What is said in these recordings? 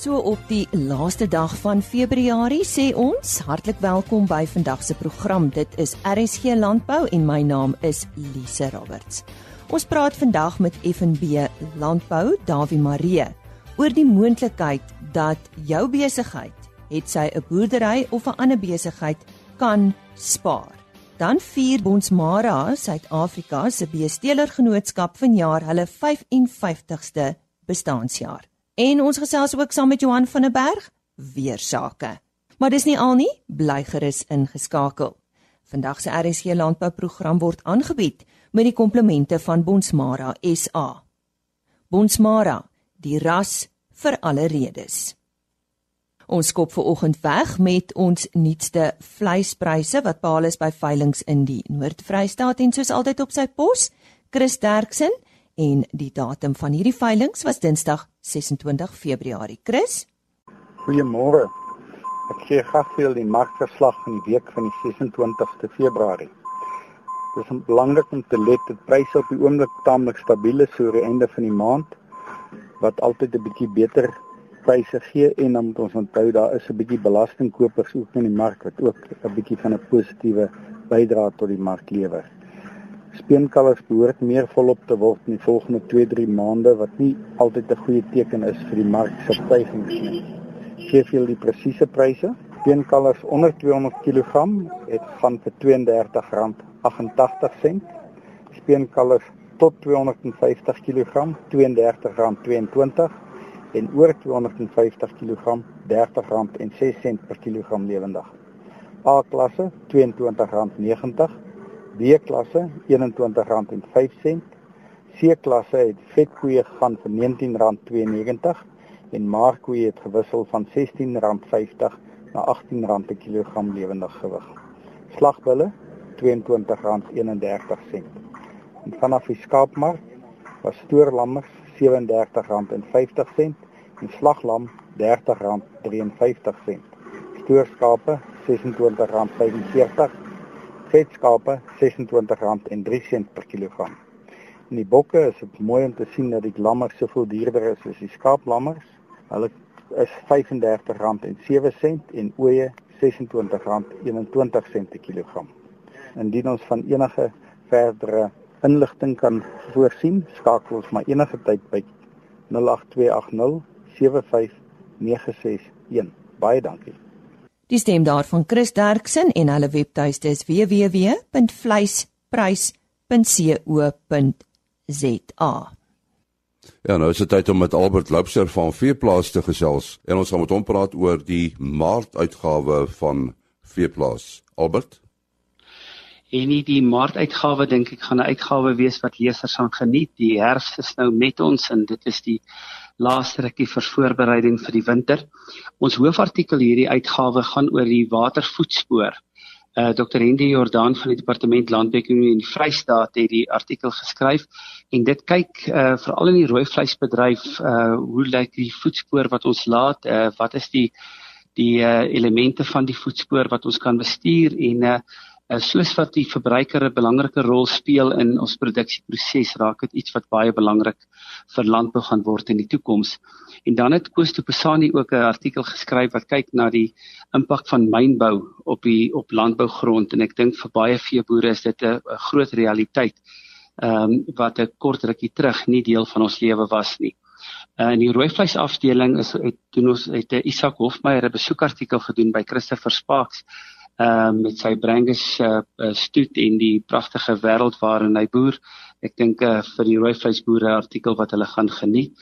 So op die laaste dag van Februarie sê ons hartlik welkom by vandag se program. Dit is RSG Landbou en my naam is Lise Roberts. Ons praat vandag met FNB Landbou, Dawie Marie, oor die moontlikheid dat jou besigheid, het sy 'n boerdery of 'n ander besigheid, kan spaar. Dan vier Bonsmara Suid-Afrika se beesteelergenootskap vanjaar hulle 55ste bestaanjaar. En ons gesels ook saam met Johan van der Berg weer sake. Maar dis nie al nie, bly gerus ingeskakel. Vandag se RSG landbouprogram word aangebied met die komplemente van Bonsmara SA. Bonsmara, die ras vir alle redes. Ons skop ver oggend weg met ons nuutste vleispryse wat behaal is by veilinge in die Noord-Vrystaat en soos altyd op sy pos, Chris Derksen en die datum van hierdie veilinge was Dinsdag 26 Februarie. Chris? Goeiemôre. Ek gee gasveel die markverslag van die week van die 26ste Februarie. Dit is belangrik om te let dat pryse op die oomblik taamlik stabiel is so die einde van die maand wat altyd 'n bietjie beter pryse gee en dan moet ons onthou daar is 'n bietjie belastingkopers ook in die mark wat ook 'n bietjie van 'n positiewe bydrae tot die mark lewer. Speenkalvers behoort meer volop te word in die volgende 2-3 maande wat nie altyd 'n goeie teken is vir die mark se stygings nie. Gee vir die presiese pryse. Speenkalvers onder 200 kg het gaan vir R32.88. Speenkalvers tot 250 kg R32.22 en oor 250 kg R30.06 per kilogram lewendig. A klasse R22.90 B klasse R21.05. C klasse het vetkoeie gegaan vir R19.92 en maarkoeie het gewissel van R16.50 na R18 per kilogram lewendig gewig. Slagbulle R22.31. En vanaf die skaapmark was stoorlammers R37.50 en slaglam R30.53. Stoorskape R26.45 vetskape R26.03 per kilogram. In die bokke is dit mooi om te sien dat die lammers soveel duurder is as die skaaplammers. Hulle is R35.07 en ooe R26.21 per kilogram. Indien ons van enige verdere inligting kan voorsien, skakel ons maar enige tyd by 08280 75961. Baie dankie. Die stem daarvan Chris Derksen en hulle webtuiste is www.vleisprys.co.za. Ja, nou is dit tyd om met Albert Loubser van Veeplaas te gesels en ons gaan met hom praat oor die maartuitgawe van Veeplaas. Albert En nie die maartuitgawe dink ek gaan 'n uitgawe wees wat lesers gaan geniet. Die herfs is nou met ons en dit is die laaste rukkie vir voorbereiding vir die winter. Ons hoofartikel hierdie uitgawe gaan oor die watervoetspoor. Uh Dr. Hendy Jordan van die Departement Landbouekonomie in die Vrystaat het die artikel geskryf en dit kyk uh veral in die rooi vleisbedryf uh hoe lyk die voetspoor wat ons laat, uh wat is die die uh elemente van die voetspoor wat ons kan bestuur en uh Uh, soos wat die verbruiker 'n belangrike rol speel in ons produksieproses, raak dit iets wat baie belangrik vir landbou gaan word in die toekoms. En dan het Koos de Pesani ook 'n artikel geskryf wat kyk na die impak van mynbou op die op landbougrond en ek dink vir baie veeboere is dit 'n groot realiteit. Ehm um, wat 'n kort rukkie terug nie deel van ons lewe was nie. Uh, in die rooi vleis afdeling is het doen ons het 'n Isak Hofmeyer 'n besoekartikel gedoen by Christopher Sparks ehm uh, met sy Brangus uh, uh, stoet en die pragtige wêreld waarin hy boer. Ek dink uh, vir die rooi vleisboere artikel wat hulle gaan geniet.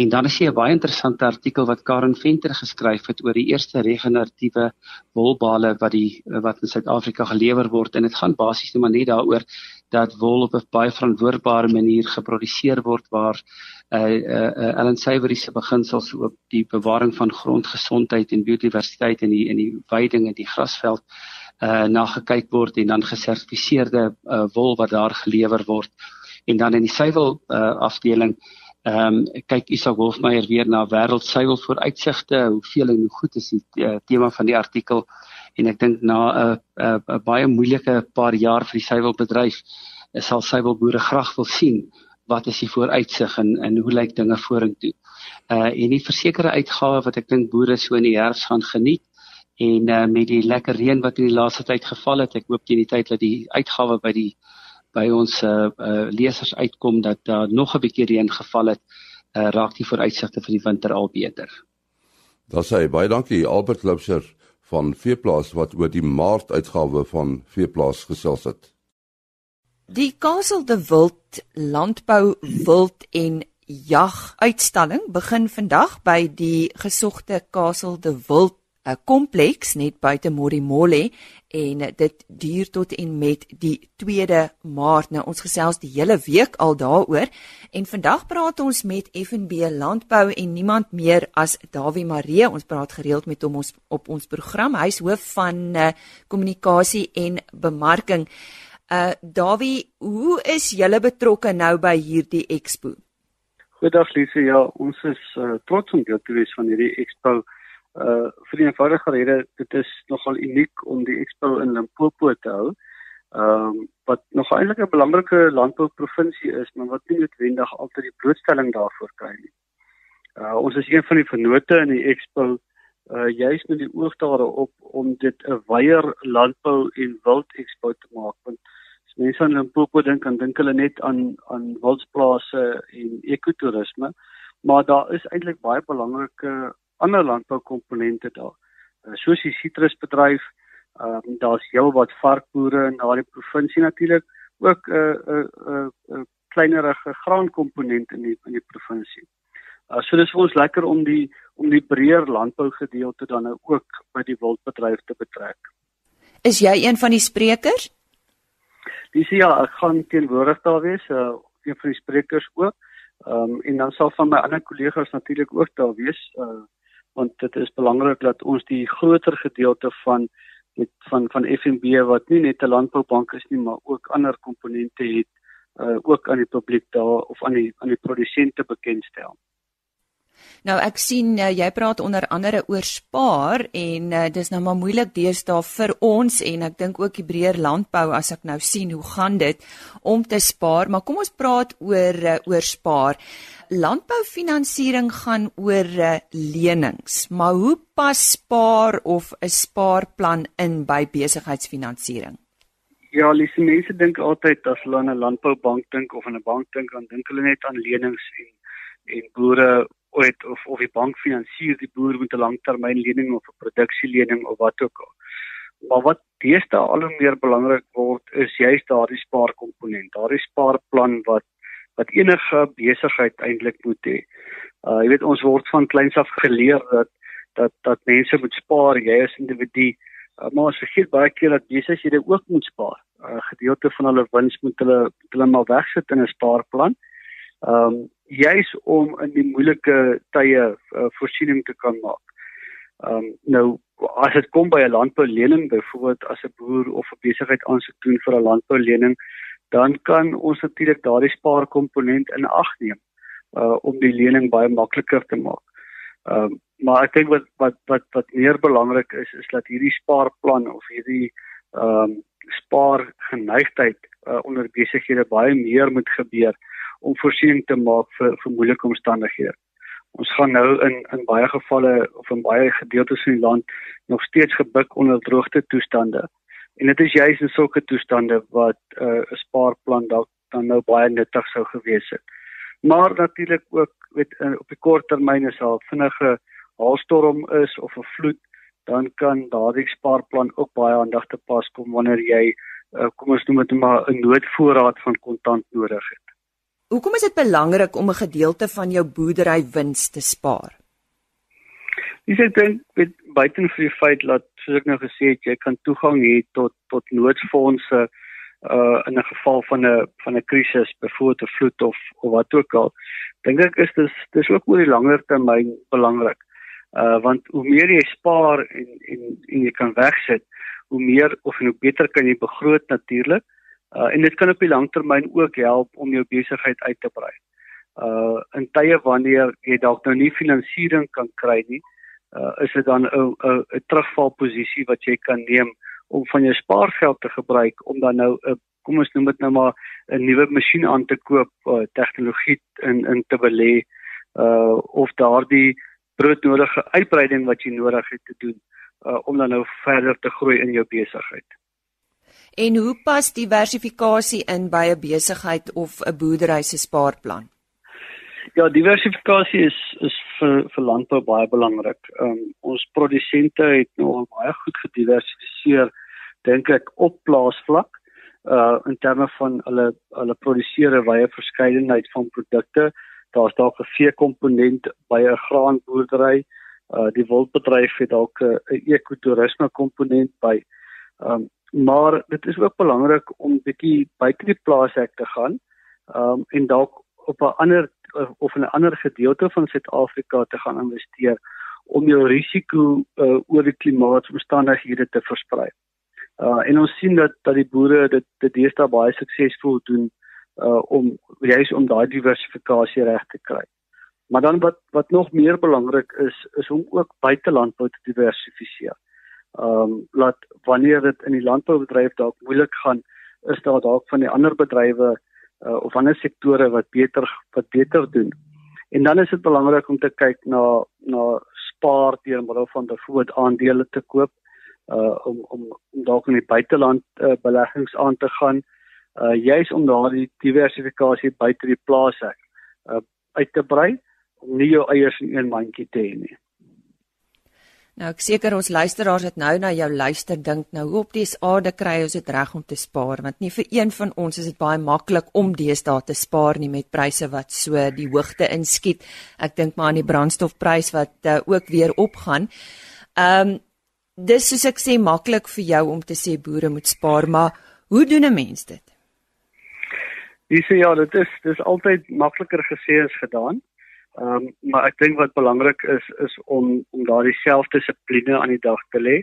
En dan is hier 'n baie interessante artikel wat Karen Venter geskryf het oor die eerste regeneratiewe wolbale wat die wat in Suid-Afrika gelewer word en dit gaan basies net maar net daaroor dat wol op 'n baie verantwoordbare manier geproduseer word waar uh uh, uh Ellen Savory se beginsels op die bewaring van grondgesondheid en biodiversiteit in die in die veiding en die grasveld uh na gekyk word en dan gesertifiseerde uh wol wat daar gelewer word. En dan in die suiwel uh afdeling ehm um, kyk Isak Wolfmeyer weer na wêreldsuiwel vooruitsigte hoeveel en hoe goed is die uh, tema van die artikel. En ek dink na 'n uh, uh, uh, baie moeilike paar jaar vir die suiwelbedryf sal suiwelboere graag wil sien wat is die vooruitsig en en hoe lyk dinge vorentoe. Uh en die versekerde uitgawe wat ek dink boere so in die herfs gaan geniet en uh, met die lekker reën wat in die laaste tyd geval het, ek hoop teen die tyd dat die uitgawe by die by ons uh, uh lesers uitkom dat daar uh, nog 'n bietjie reën geval het, uh, raak die vooruitsigte vir die winter al beter. Daar sê baie dankie Albert Loubser van Veeplaas wat oor die Maart uitgawe van Veeplaas gesels het. Die Kassel de Wild Landbou Wild en Jag uitstalling begin vandag by die gesogte Kassel de Wild 'n kompleks net buite Morimolle en dit duur tot en met die 2de Maart. Nou ons gesels die hele week al daaroor en vandag praat ons met FNB Landbou en niemand meer as Dawie Maree. Ons praat gereeld met hom ons op ons program. Hy's hoof van uh, kommunikasie en bemarking. Uh Dawie, hoe is julle betrokke nou by hierdie expo? Goeiedag Lise. Ja, ons is uh, trots om deel te wees van hierdie expo uh vir die eenvoudige rede dit is nogal uniek om die expo in Limpopo te hou. Ehm um, wat nog eintlik 'n belangrike landbouprovinsie is, maar wat nie noodwendig altyd die blootstelling daarvoor kry nie. Uh ons is een van die vennote in die expo uh juis met die oog daarop om dit 'n wyeer landbou en wild expo te maak want mense aan Limpopo dink, dan dink hulle net aan aan wildsplase en ekotourisme, maar daar is eintlik baie belangrike ander landboukomponente daar. Uh, soos die sitrusbedryf, ehm um, daar's heelwat varkboere in daardie provinsie natuurlik, ook 'n uh, 'n uh, 'n uh, uh, kleinerige graankomponent in die in die provinsie. Uh, so dis vir ons lekker om die om die breër landbougedeelte dan nou ook by die wildbedryf te betrek. Is jy een van die sprekers? Dis ja, ek gaan teenwoordig daar wees, uh, een van die sprekers ook. Ehm um, en dan sal van my ander kollegas natuurlik ook daar wees. Uh want dit is belangrik dat ons die groter gedeelte van dit van van FNB wat nie net 'n landboubank is nie maar ook ander komponente het uh, ook aan die publiek daar of aan die aan die produsente bekendstel. Nou ek sien uh, jy praat onder andere oor spaar en uh, dis nou maar moeilik deesdae vir ons en ek dink ook die breër landbou as ek nou sien hoe gaan dit om te spaar maar kom ons praat oor uh, oor spaar. Landboufinansiering gaan oor uh, lenings, maar hoe pas spaar of 'n spaarplan in by besigheidsfinansiering? Ja, lisse mense dink altyd as hulle aan 'n landboubank dink of aan 'n bank dink, dan dink hulle net aan lenings en en boere ooit of of die bank finansier die boer met 'n langtermynlening of 'n produksielening of wat ook al. Maar wat deesdae al hoe meer belangrik word is juist daardie spaarkomponent, daardie spaarplan wat wat enige besigheid eintlik moet hê. Uh jy weet ons word van kleins af geleer dat dat dat mense moet spaar, jy as individu. Uh, maar ons vergeet baie keer dat besighede ook moet spaar. 'n uh, Gedeelte van hulle wins moet hulle hulle maar wegsit in 'n spaarplan. Ehm um, juis om in die moeilike tye uh, voorsiening te kan maak. Ehm um, nou as dit kom by 'n landboulening byvoorbeeld as 'n boer of 'n besigheid aansoek doen vir 'n landboulening, dan kan ons natuurlik daardie spaarkomponent in ag neem uh om die lening baie makliker te maak. Ehm uh, maar ek dink wat wat wat wat meer belangrik is is dat hierdie spaarplan of hierdie ehm um, spaargeneigtheid uh, onder besighede baie meer moet gebeur om voorsiening te maak vir vir moeilike omstandighede. Ons gaan nou in in baie gevalle of in baie gedeeltes van die land nog steeds gebuk onder droogte toestande. En dit is juis in sulke toestande wat uh, 'n uh, spaarplan dalk dan nou baie nuttig sou gewees het. Maar natuurlik ook weet in, op die kort termyn is al vinnige haalstorm is of 'n vloed, dan kan daardie spaarplan ook baie aandag te pas kom wanneer jy uh, kom ons noem dit maar 'n noodvoorraad van kontant nodig het. Hoekom is dit belangrik om 'n gedeelte van jou boerdery wins te spaar? Dis ek dink met buiten vir die feit dat soos ek nou gesê het, jy kan toegang hê tot tot noodfondse uh in 'n geval van 'n van 'n krisis, byvoorbeeld 'n vloed of of wat ook al. Dink ek is dis dis ook oor die langer termyn belangrik. Uh want hoe meer jy spaar en en en jy kan wegsit, hoe meer of hoe beter kan jy begroot natuurlik. Uh en dit kan op die langtermyn ook help om jou besigheid uit te brei. Uh in tye wanneer jy dalk nou nie finansiering kan kry nie, uh is dit dan 'n 'n terugvalposisie wat jy kan neem om van jou spaargeld te gebruik om dan nou 'n kom ons noem dit nou maar 'n nuwe masjien aan te koop, uh, tegnologie in in te belê uh of daardie broodnodige uitbreiding wat jy nodig het te doen uh om dan nou verder te groei in jou besigheid. En hoe pas diversifikasie in by 'n besigheid of 'n boerdery se spaarplan? Ja, diversifikasie is is vir vir landbou baie belangrik. Um ons produsente het nou baie goed gediversifiseer dink ek op plaasvlak uh in terme van hulle hulle produseer 'n wye verskeidenheid van produkte. Daar's dalk 'n vee komponent by 'n graanboerdery. Uh die wildbedryf het dalk 'n ekotourisme komponent by. Um maar dit is ook belangrik om bietjie buite die plaashek te gaan. Um en dalk op 'n ander of in 'n ander gedeelte van Suid-Afrika te gaan investeer om jou risiko uh, oor die klimaatomstandighede te versprei. Uh en ons sien dat dat die boere dit dit deesdae baie suksesvol doen uh om juis om daai diversifikasie reg te kry. Maar dan wat wat nog meer belangrik is is om ook buitelandbou te diversifiseer. Um laat wanneer dit in die landboubedryf dalk moeilik gaan, is daar dalk van die ander bedrywe uh, of ander sektore wat beter wat beter doen. En dan is dit belangrik om te kyk na na spaar deur middel van byvoorbeeld aandele te koop uh om om om dalk in die buiteland uh, beleggings aan te gaan uh juis om daardie diversifikasie buite die plaas uh uit te brei om nie jou eiers in een mandjie te hê nie. Nou ek seker ons luisteraars het nou na jou luister dink nou hoe op die aarde kry ons dit reg om te spaar want nie vir een van ons is dit baie maklik om deesdae te spaar nie met pryse wat so die hoogte inskiet. Ek dink maar aan die brandstofprys wat uh, ook weer opgaan. Ehm um, dis soos ek sê maklik vir jou om te sê boere moet spaar, maar hoe doen 'n mens dit? Dis ja, dit is dis altyd makliker gesê as gedaan. Ehm um, maar ek dink wat belangrik is is om om daardie selfdissipline aan die dag te lê.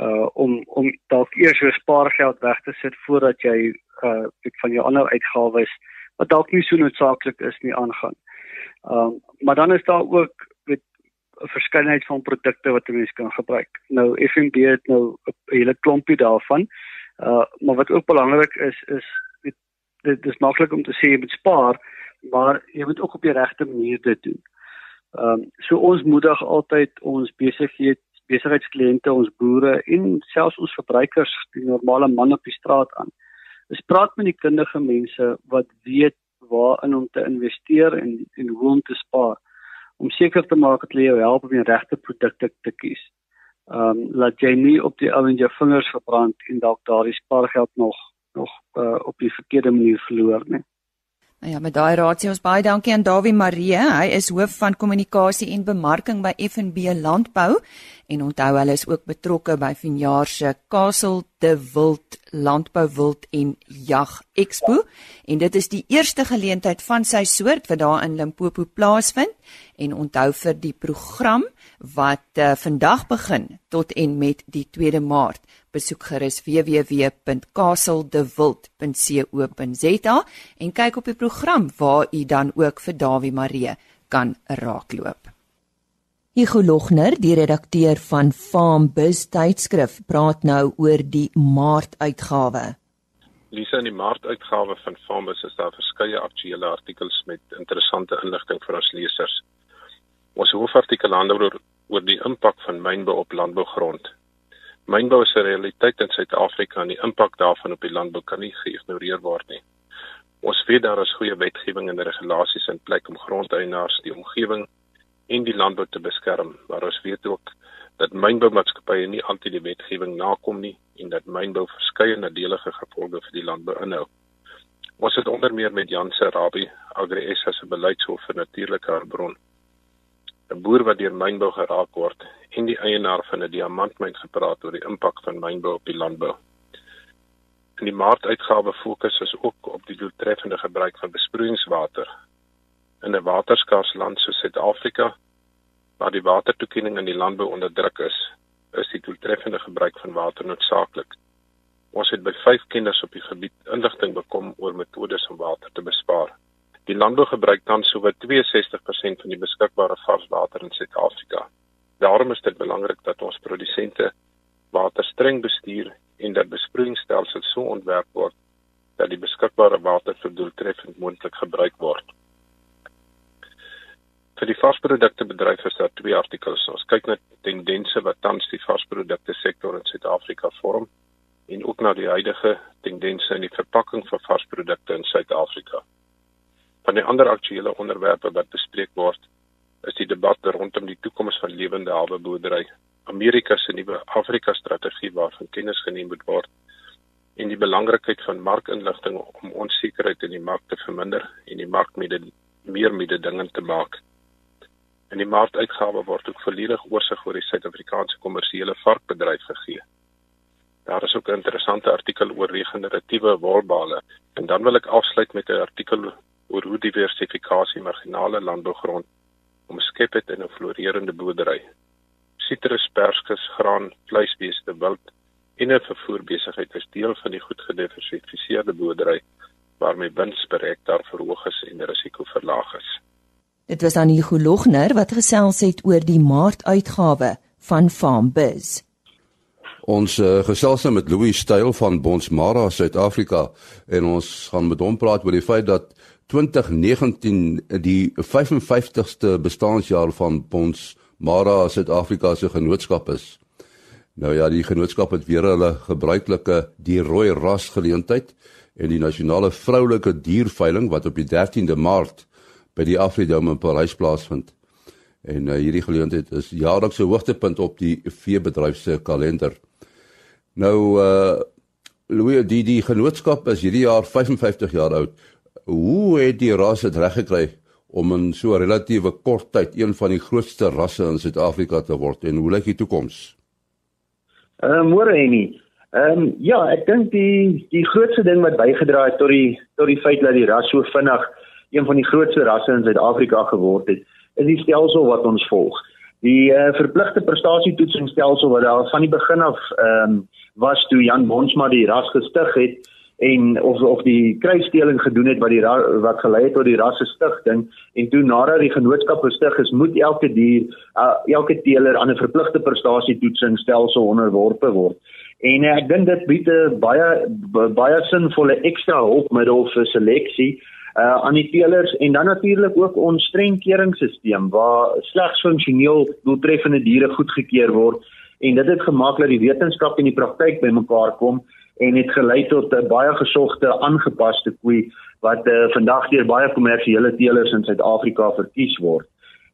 Uh om om dalk eers jou spaargeld weg te sit voordat jy uh van jou ander uitgawes wat dalk nie so noodsaaklik is nie aangaan. Ehm um, maar dan is daar ook met 'n verskeidenheid van produkte wat 'n mens kan gebruik. Nou FNB het nou 'n hele klompie daarvan. Uh maar wat ook belangrik is is dit is maklik om te sê jy moet spaar maar jy moet ook op die regte manier dit doen. Ehm um, so ons moedig altyd ons besighede besigheidskliënte, ons boere en selfs ons verbruikers, die normale man op die straat aan. Ons praat met die kundige mense wat weet waarin om te investeer en en hoe om te spaar om seker te maak dat hulle jou help om die regte produkte te kies. Ehm um, laat jy nie op die ou en jou vingers verbrand en dalk daardie spaargeld nog nog uh, op die verkeerde manier verloor nie. Ja, met daai raad sê ons baie dankie aan Dawie Marie. Hy is hoof van kommunikasie en bemarking by FNB Landbou en onthou hulle is ook betrokke by vanjaar se Kasteel de Wild Landbou Wild en Jag Expo. En dit is die eerste geleentheid van sy soort wat daar in Limpopo plaasvind. En onthou vir die program wat uh, vandag begin tot en met die 2de Maart. Besoek gerus www.kaseldewild.co.za en kyk op die program waar u dan ook vir Dawie Marie kan raakloop. Hugo Logner, die redakteur van Farm Biz tydskrif, praat nou oor die Maart uitgawe. Lisa in die Maart uitgawe van Farm Biz is daar verskeie aktuelle artikels met interessante inligting vir ons lesers. Ons hoofartikel handel oor, oor die impak van mynbou op landbougrond Mynbou is 'n realiteit in Suid-Afrika en die impak daarvan op die landbou kan nie geïgnoreer word nie. Ons weet daar is goeie wetgewing en regulasies in plek om grondeienaars, die omgewing en die landbou te beskerm, maar ons weet ook dat mynboumaatskappye nie altyd die wetgewing nakom nie en dat mynbou verskeie nadelige gevolge vir die landbou inhou. Ons het onder meer met Jan Serabi, Agri SA se beleidshoof vir natuurlike hulpbron 'n boer wat deur mynbou geraak word en die eienaar van 'n diamantmyn gepraat oor die impak van mynbou op die landbou. In die maartuitgawe fokus ons ook op die doeltreffende gebruik van besproeiingswater in 'n waterskaars land soos Suid-Afrika waar die watertoekenning in die landbou onder druk is, is die doeltreffende gebruik van water noodsaaklik. Ons het by 5 kenners op die gebied inligting bekom oor metodes om water te bespaar. Die landbou gebruik dan sowat 62% van die beskikbare varswater in Suid-Afrika. Daarom is dit belangrik dat ons produsente water streng bestuur en dat besproeiingsstelsels so ontwerp word dat die beskikbare water vir doeltreffend moontlik gebruik word. Vir die varsprodukte bedryf is daar twee artikels. Ons kyk na tendense wat tans die varsprodukte sektor in Suid-Afrika vorm en ook na die huidige tendense in die verpakking van varsprodukte in Suid-Afrika. Van die ander aktuelle onderwerpe wat bespreek word, is die debat rondom die toekoms van lewende hawe boerdery, Amerika se nuwe Afrika strategie waarvan kennis geneem moet word en die belangrikheid van markinligting om onsekerheid in die mark te verminder en die mark met meer mededingend te maak. In die marktuitgawe word ook volledig oorsig oor die Suid-Afrikaanse kommersiële varkbedryf gegee. Daar is ook 'n interessante artikel oor regeneratiewe wolbale en dan wil ek afsluit met 'n artikel oor hoe diversifikasie marginale landbougrond omskep het in 'n floreerende boerdery. Sitrus, perskes, graan, vleisbeeste, wild en 'n vervoerbesigheid is deel van die goed gediversifiseerde boerdery waarmee wins per hektaar verhoog is en risiko verlaag is. Dit was dan Hugo Logner wat gesels het oor die maartuitgawe van FarmBiz. Ons uh, gesels nou met Louis Styl van Bonsmara Suid-Afrika en ons gaan met hom praat oor die feit dat 2019 die 55ste bestaanjaar van Bonsmara Suid-Afrika se genootskap is. Nou ja, die genootskap het weer hulle gebruikelike die rooi ras geleentheid en die nasionale vroulike dierveiling wat op die 13de Maart by die Afridome in Parys plaasvind. En uh, hierdie geleentheid is jaarlikse hoogtepunt op die veebedryf se kalender. Nou uh Louis, die die genootskap is hierdie jaar 55 jaar oud. Hoe het die ras dit reg gekry om in so 'n relatiewe kort tyd een van die grootste rasse in Suid-Afrika te word en hoe lyk die toekoms? Ehm uh, môre Annie. Ehm um, ja, ek dink die die grootste ding wat bygedra het tot die tot die feit dat die ras so vinnig een van die grootste rasse in Suid-Afrika geword het, is die stelsel wat ons volg. Die uh, verpligte prestasietoetsingsstelsel wat daar van die begin af ehm um, was toe Jan Bonsma die ras gestig het en of of die kruisdeling gedoen het wat die wat gelei het tot die rasse stigting en toe nadat die genootskap gestig is moet elke dier uh, elke teeler aan 'n verpligte prestasietoetsingsstelsel onderworpe word. En uh, ek dink dit bied 'n baie baie sinvolle ekstra hulpmiddel vir seleksie uh aan die teelers en dan natuurlik ook ons streng keringstelsel waar slegs funksioneel doeltreffende diere goedgekeur word en dit het gemaak dat die wetenskap en die praktyk bymekaar kom en het gelei tot 'n baie gesogte aangepaste koei wat uh, vandag deur baie kommersiële teelers in Suid-Afrika verkies word.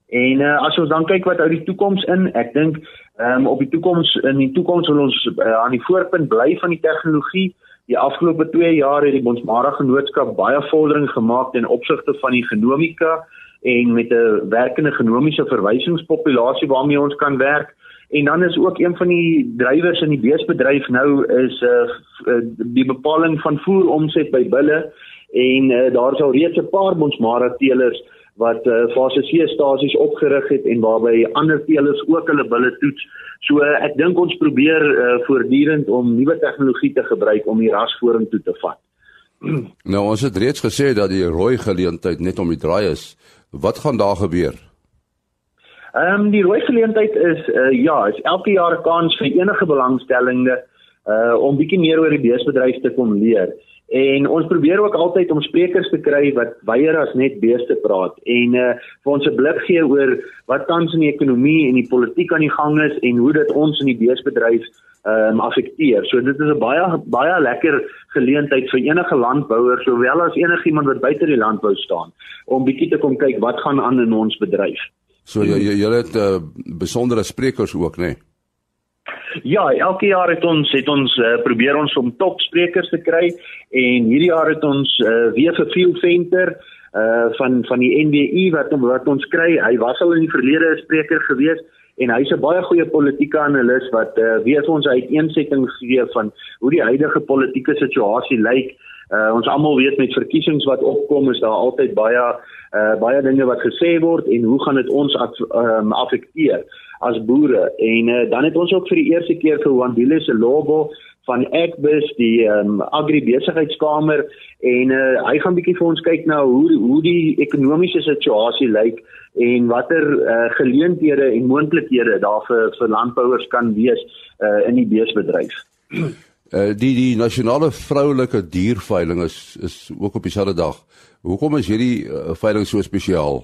En uh, as ons dan kyk wat uit die toekoms in, ek dink um, op die toekoms in die toekoms wil ons uh, aan die voorpunt bly van die tegnologie. Die afgelope 2 jaar het die Bonsmara Genootskap baie vordering gemaak ten opsigte van die genomika en met 'n werkende genomiese verwysingspopulasie waarmee ons kan werk. En dan is ook een van die drywers in die beesbedryf nou is uh die bepaling van voer omset by bulle en uh, daar is al reeds 'n paar Bonsmara teelers wat uh, fase C stasies opgerig het en waarby ander teelers ook hulle bulle toets. So uh, ek dink ons probeer uh, voortdurend om nuwe tegnologie te gebruik om die ras vorentoe te vat. Nou ons het reeds gesê dat die rooi geleentheid net om die draai is. Wat gaan daar gebeur? Ehm um, die rooi geleentheid is uh, ja, is elke jaar 'n kans vir enige belangstellende uh om bietjie meer oor die beesbedryf te kom leer. En ons probeer ook altyd om sprekers te kry wat weier as net beeste praat en uh vir ons 'n blik gee oor wat tans in die ekonomie en die politiek aan die gang is en hoe dit ons in die beesbedryf ehm um, affekteer. So dit is 'n baie baie lekker geleentheid vir enige landbouer sowel as enigiemand wat buite die landbou staan om bietjie te kom kyk wat gaan aan in ons bedryf. So jy jy, jy het uh, besondere sprekers ook, né? Nee? Ja, elke jaar het ons het ons uh, probeer ons om topsprekers te kry en hierdie jaar het ons uh, weer vir Field Venter uh van van die NBI wat wat ons kry. Hy was al in die verlede 'n spreker gewees en hy's 'n baie goeie politieke analis wat uh, weer vir ons uiteensetting gee van hoe die huidige politieke situasie lyk. Uh ons almal weet met verkiesings wat opkom is daar altyd baie uh baie dinge wat gesê word en hoe gaan dit ons af, um, affekteer as boere en uh, dan het ons ook vir die eerste keer vir Wandile se lobo van Agbus die um, agri besigheidskamer en uh, hy gaan bietjie vir ons kyk na hoe hoe die ekonomiese situasie lyk en watter uh, geleenthede en moontlikhede daar vir vir landbouers kan wees uh, in die beesbedryf. Uh die die nasionale vroulike dierveiling is is ook op dieselfde dag. Hoekom is hierdie uh, veiling so spesiaal?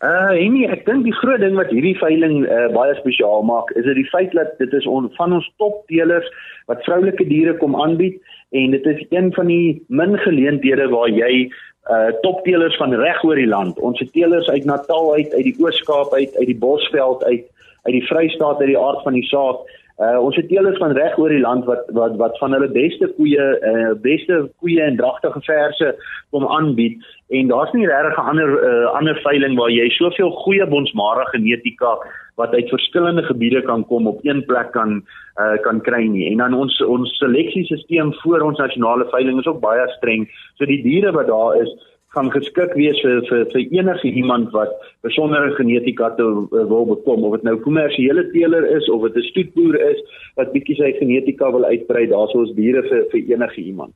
Uh nee, ek dink die groot ding wat hierdie veiling uh, baie spesiaal maak, is dit die feit dat dit is on, van ons topteelers wat vroulike diere kom aanbied en dit is een van die min geleenthede waar jy uh topteelers van reg oor die land. Ons het teelers uit Natal uit, uit die Oos-Kaap uit, uit die Bosveld uit, uit die Vrystaat uit die aard van die saak. Uh ons het teelers van reg oor die land wat wat wat van hulle beste koeie, uh beste koeie en dragtige verse kom aanbied en daar's nie regtig 'n ander uh ander veiling waar jy soveel goeie bonsmara genetika wat uit verskillende gebiede kan kom op een plek kan uh kan kry nie. En dan ons ons seleksiesisteem vir ons nasionale veiling is ook baie streng. So die diere wat daar is gaan geskik wees vir vir vir enige iemand wat besondere genetika te uh, wil bekom of dit nou kommersiële teeler is of dit 'n stoetboer is wat bietjie sy genetika wil uitbrei, daar's ons diere vir vir enige iemand.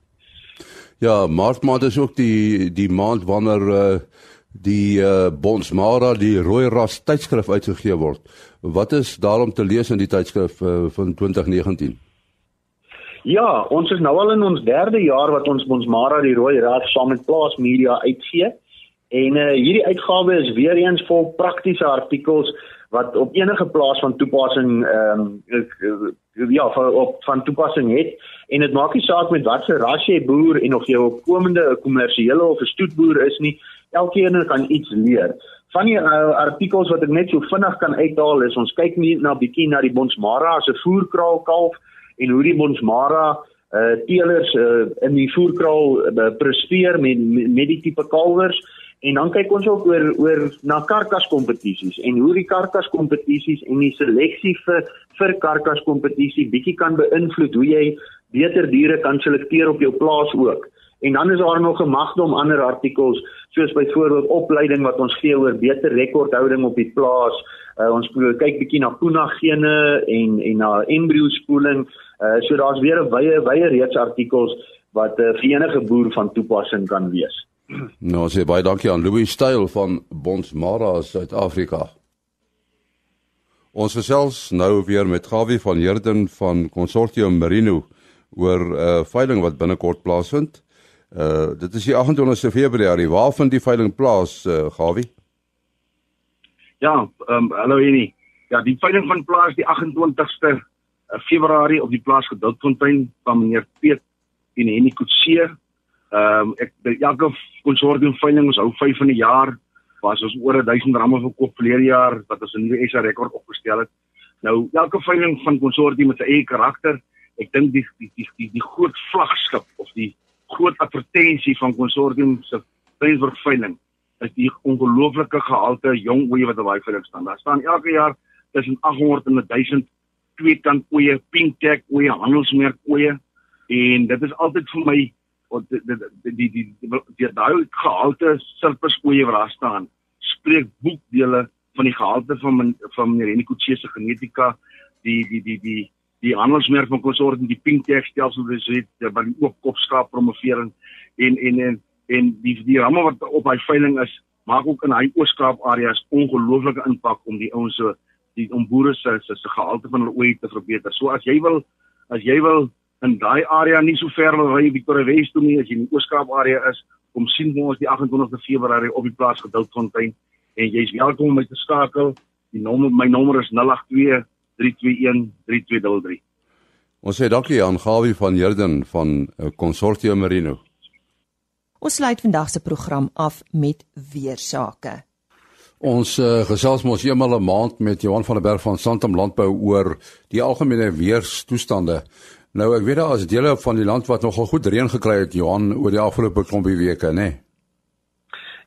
Ja, Maart maand is ook die die maand wanneer uh die uh, Bonsmara die rooi ras tydskrif uitgegee word. Wat is daarom te lees in die tydskrif uh, van 2019? Ja, ons is nou al in ons derde jaar wat ons Bonsmara die rooi ras saam met Plaas Media uitgee. En uh, hierdie uitgawe is weer eens vol praktiese artikels wat op enige plaas van toepassing ehm um, ja, op van toepassing het en dit maak nie saak met watter ras jy boer en of jy 'n komende kommersiële of 'n stoetboer is nie elkeen kan iets leer. Van die uh, artikels wat ek net so vinnig kan uithaal is ons kyk nie na bietjie na die Bonsmara as 'n voerkraal kalf en hoe die Bonsmara uh teelers uh, in die voerkraal uh, presteer met met die tipe kalwers en dan kyk ons ook oor oor na karkas kompetisies en hoe die karkas kompetisies en die seleksie vir vir karkas kompetisie bietjie kan beïnvloed hoe jy beter diere kan selekteer op jou plaas ook. En dan is daar nog 'n magdom ander artikels soos byvoorbeeld opleiding wat ons gee oor beter rekordhouding op die plaas. Uh, ons kyk bietjie na Puna gene en en na embrio spoeling. Uh, so daar's weer 'n wye wye reeks artikels wat uh, vir enige boer van toepassing kan wees. Nou sê baie dankie aan Louis Styl van Bonsmara Suid-Afrika. Ons gesels nou weer met Gawie van Herden van Consortium Merino oor 'n uh, veiling wat binnekort plaasvind. Uh dit is die 28ste Februarie. Waar vind die veiling plaas, uh, Gawie? Ja, ehm um, hallo Enie. Ja, die veiling van plaas die 28ste uh, Februarie op die plaas Gedoutfontein van meneer Piet en Henny Kutse. Ehm um, ek elke konsortium veiling ons hou 5 in 'n jaar. Was ons oor 1000 rande verkoop verlede jaar wat ons 'n nuwe SA rekord opgestel het. Nou elke veiling van konsortium met sy eie karakter. Ek dink die die die die, die groot vlaggenskap of die groot advertensie van konsortium se Prensburg veiling is die ongelooflike gehalte jong oeye wat op daai veiling staan. Daar staan elke jaar tussen 800 en 1000 twee kant oeye, pink tag oeye, handelsmerk oeye en dit is altyd vir my wat die die die die daai gehalte surplus oeye wat daar staan spreek boekdele van die gehalte van van meneer Reniko Tse se genetika die die die die die handelsmerk van konsortium die pink tag stelsel wat dit by die oop kop skaap promovering en en en en die die ramme wat op hy veiling is maak ook in hy ooskaap areas ongelooflike impak om die ouens so die om boere se se se gehalte van hulle ooi te verbeter. So as jy wil as jy wil in daai area nie so ver wil ry Victoria West toe nie as jy in ooskaap area is kom sien ons die 28de Februarie op die plaas Gedoutfontein en jy's welkom om my te skakel. Die nommer my nommer is 082 3213233. Ons sê dankie aan Gawie van Herden van Consortium eh, Merino. Ons sluit vandag se program af met weersake. Ons uh, gesels mos eenmal 'n maand met Johan van der Berg van Santam Landbou oor die algemene weerstoestande. Nou ek weet daar is dele van die land wat nogal goed reën gekry het Johan oor die afgelope klompie weke, né? Nee?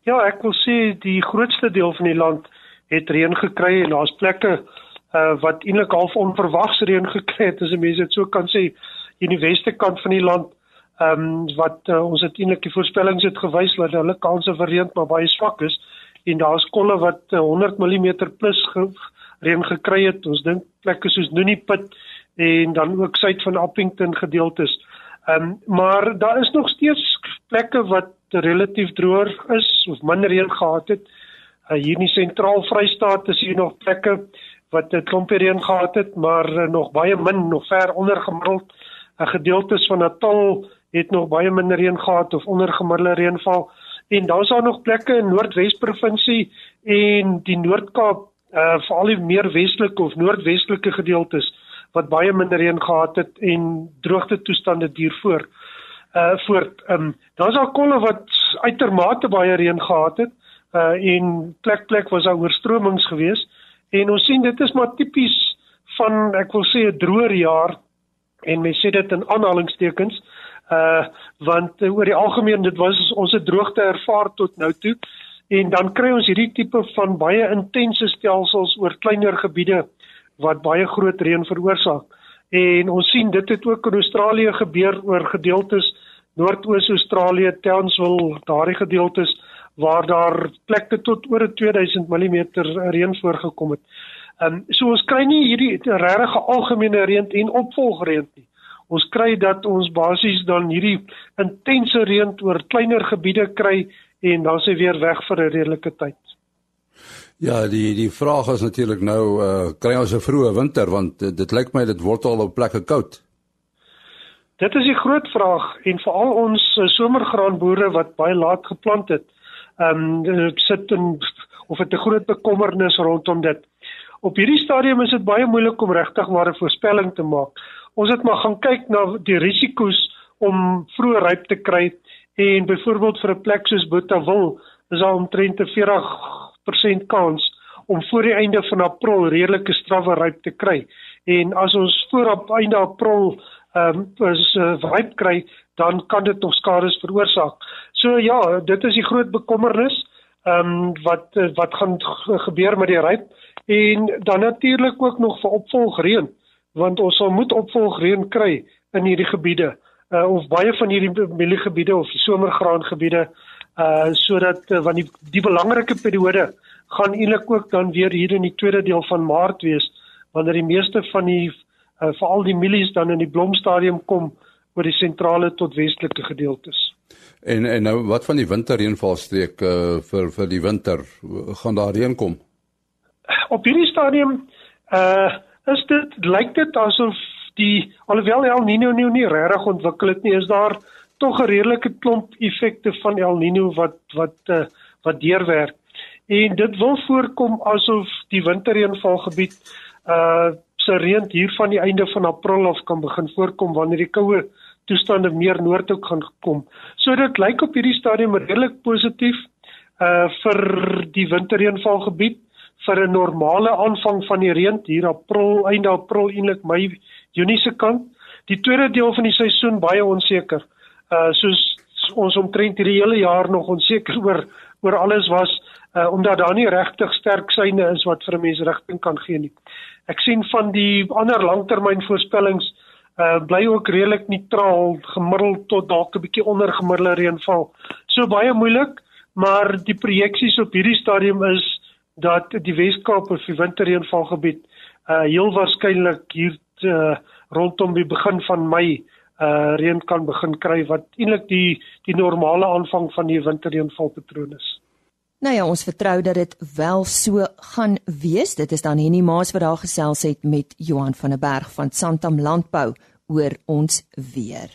Ja, ek wil sê die grootste deel van die land het reën gekry en daar's plekke uh, wat eintlik half onverwags reën gekry het as mense dit so kan sê in die weste kant van die land ehm um, wat uh, ons het eintlik die voorspellings het gewys dat hulle kanse vir reën maar baie swak is en daar's kolle wat uh, 100 mm plus ge reën gekry het ons dink plekke soos Nuniput en dan ook suid van Appington gedeeltes ehm um, maar daar is nog steeds plekke wat relatief droër is of minder reën gehad het uh, hier in die sentraal Vrystaat is hier nog plekke wat 'n klompie reën gehad het, maar uh, nog baie min, nog ver onder gemiddeld. 'n Gedeeltes van Natal het nog baie minder reën gehad of onder gemiddelde reënval. En dan is daar nog plekke in Noordwes provinsie en die Noord-Kaap, uh veral die meer westelike of noordwestelike gedeeltes wat baie minder reën gehad het en droogte toestande duur voort uh voort. Um, daar's al kolle wat uitermate baie reën gehad het uh en plek plek was daar oorstromings geweest en ons sien dit is maar tipies van ek wil sê 'n droër jaar en mense sê dit in aanhalingstekens uh want uh, oor die algemeen dit was ons het droogte ervaar tot nou toe en dan kry ons hierdie tipe van baie intense stelsels oor kleiner gebiede wat baie groot reën veroorsaak. En ons sien dit het ook in Australië gebeur oor gedeeltes Noordoos Australië, Townsville, daardie gedeeltes waar daar plekke tot oor 2000 mm reën voorgekom het. Ehm um, so ons kry nie hierdie regte algemene reën en opvolgreën nie. Ons kry dat ons basies dan hierdie intense reën oor kleiner gebiede kry en dan sê weer weg vir 'n redelike tyd. Ja, die die vraag is natuurlik nou uh kry ons 'n vroeë winter want uh, dit lyk my dit word al op plekke koud. Dit is die groot vraag en veral ons uh, somergraanboere wat baie laat geplant het. Ehm um, sit in of dit 'n groot bekommernis rondom dit. Op hierdie stadium is dit baie moeilik om regtig maar 'n voorspelling te maak. Ons het maar gaan kyk na die risiko's om vroeë ryp te kry en byvoorbeeld vir 'n plek soos Botawil is daar omtrent 'n 40% kans om voor die einde van April redelike strawwe ryp te kry. En as ons voor op einde April ehm um, is uh, ryp kry, dan kan dit nog skade veroorsaak. So ja, dit is die groot bekommernis ehm um, wat wat gaan gebeur met die ryp en dan natuurlik ook nog vir opvolgreën want ons sal moet opvolgreën kry in hierdie gebiede uh, of baie van hierdie mieliegebiede of die somergraangebiede uh sodat uh, want die die belangrike periode gaan eintlik ook dan weer hier in die tweede deel van Maart wees wanneer die meeste van die uh, veral die mielies dan in die blomstadium kom oor die sentrale tot westelike gedeeltes. En en nou wat van die winterreënvalstreek uh, vir vir die winter gaan daar reën kom? Op hierdie stadium uh is dit lyk dit asof die alhoewel El Niño nou nie regtig ontwikkel het nie, is daar tog 'n redelike klomp effekte van El Niño wat wat uh, wat deurwerk. En dit wil voorkom asof die winterreënvalgebied uh se reën hier van die einde van April af kan begin voorkom wanneer die koue toestande meer noord toe gaan kom. So dit lyk op hierdie stadium redelik positief uh vir die winterreënvalgebied vir 'n normale aanvang van die reën hier April, einde April, eintlik Mei, Junie se kant. Die tweede deel van die seisoen baie onseker uh soos ons omtrent hierdie hele jaar nog onseker oor oor alles was uh omdat daar nie regtig sterk syne is wat vir 'n mens rigting kan gee nie. Ek sien van die ander langtermynvoorspellings uh bly ook redelik neutraal, gemiddeld tot dalk 'n bietjie onder gemiddelde reënval. So baie moeilik, maar die projeksies op hierdie stadium is dat die Weskaap of die winterreënvalgebied uh heel waarskynlik hier uh, rondom die begin van Mei uh reën kan begin kry wat eintlik die die normale aanvang van die winterreënvalpatroon is. Nou ja, ons vertrou dat dit wel so gaan wees. Dit is dan Henny Maas wat daar gesels het met Johan van der Berg van Santam Landbou oor ons weer.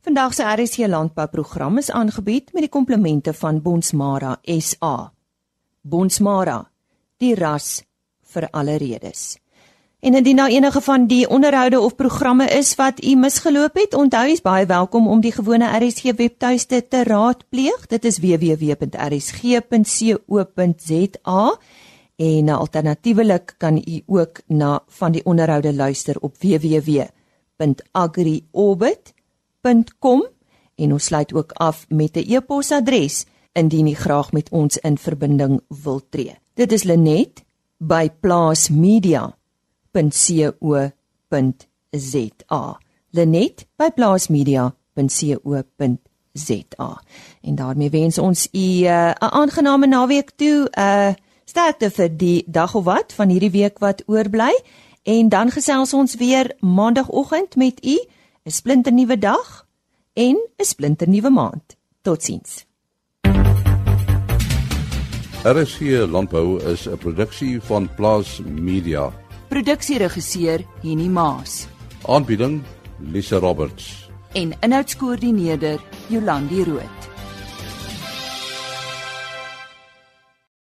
Vandag se RSC landbouprogram is aangebied met die komplemente van Bonsmara SA. Bonsmara, die ras vir alle redes. En indien daar enige van die onderhoude of programme is wat u misgeloop het, onthou jy's baie welkom om die gewone RSG webtuiste te raadpleeg. Dit is www.rsg.co.za en alternatiefelik kan u ook na van die onderhoude luister op www.agriorbit.com en ons sluit ook af met 'n e-posadres indien u graag met ons in verbinding wil tree. Dit is Lenet by Plaas Media plaasmedia.co.za. Lenet by plaasmedia.co.za. En daarmee wens ons u uh, 'n uh, aangename naweek toe. Uh sterkte vir die dag of wat van hierdie week wat oorbly en dan gesels ons weer maandagooggend met u 'n splinternuwe dag en 'n splinternuwe maand. Totsiens. RSG Landbou is 'n produksie van Plaas Media. Produksieregisseur Henny Maas Aanbieding Lisa Roberts. en inhoudskoördineerder Jolandi Root.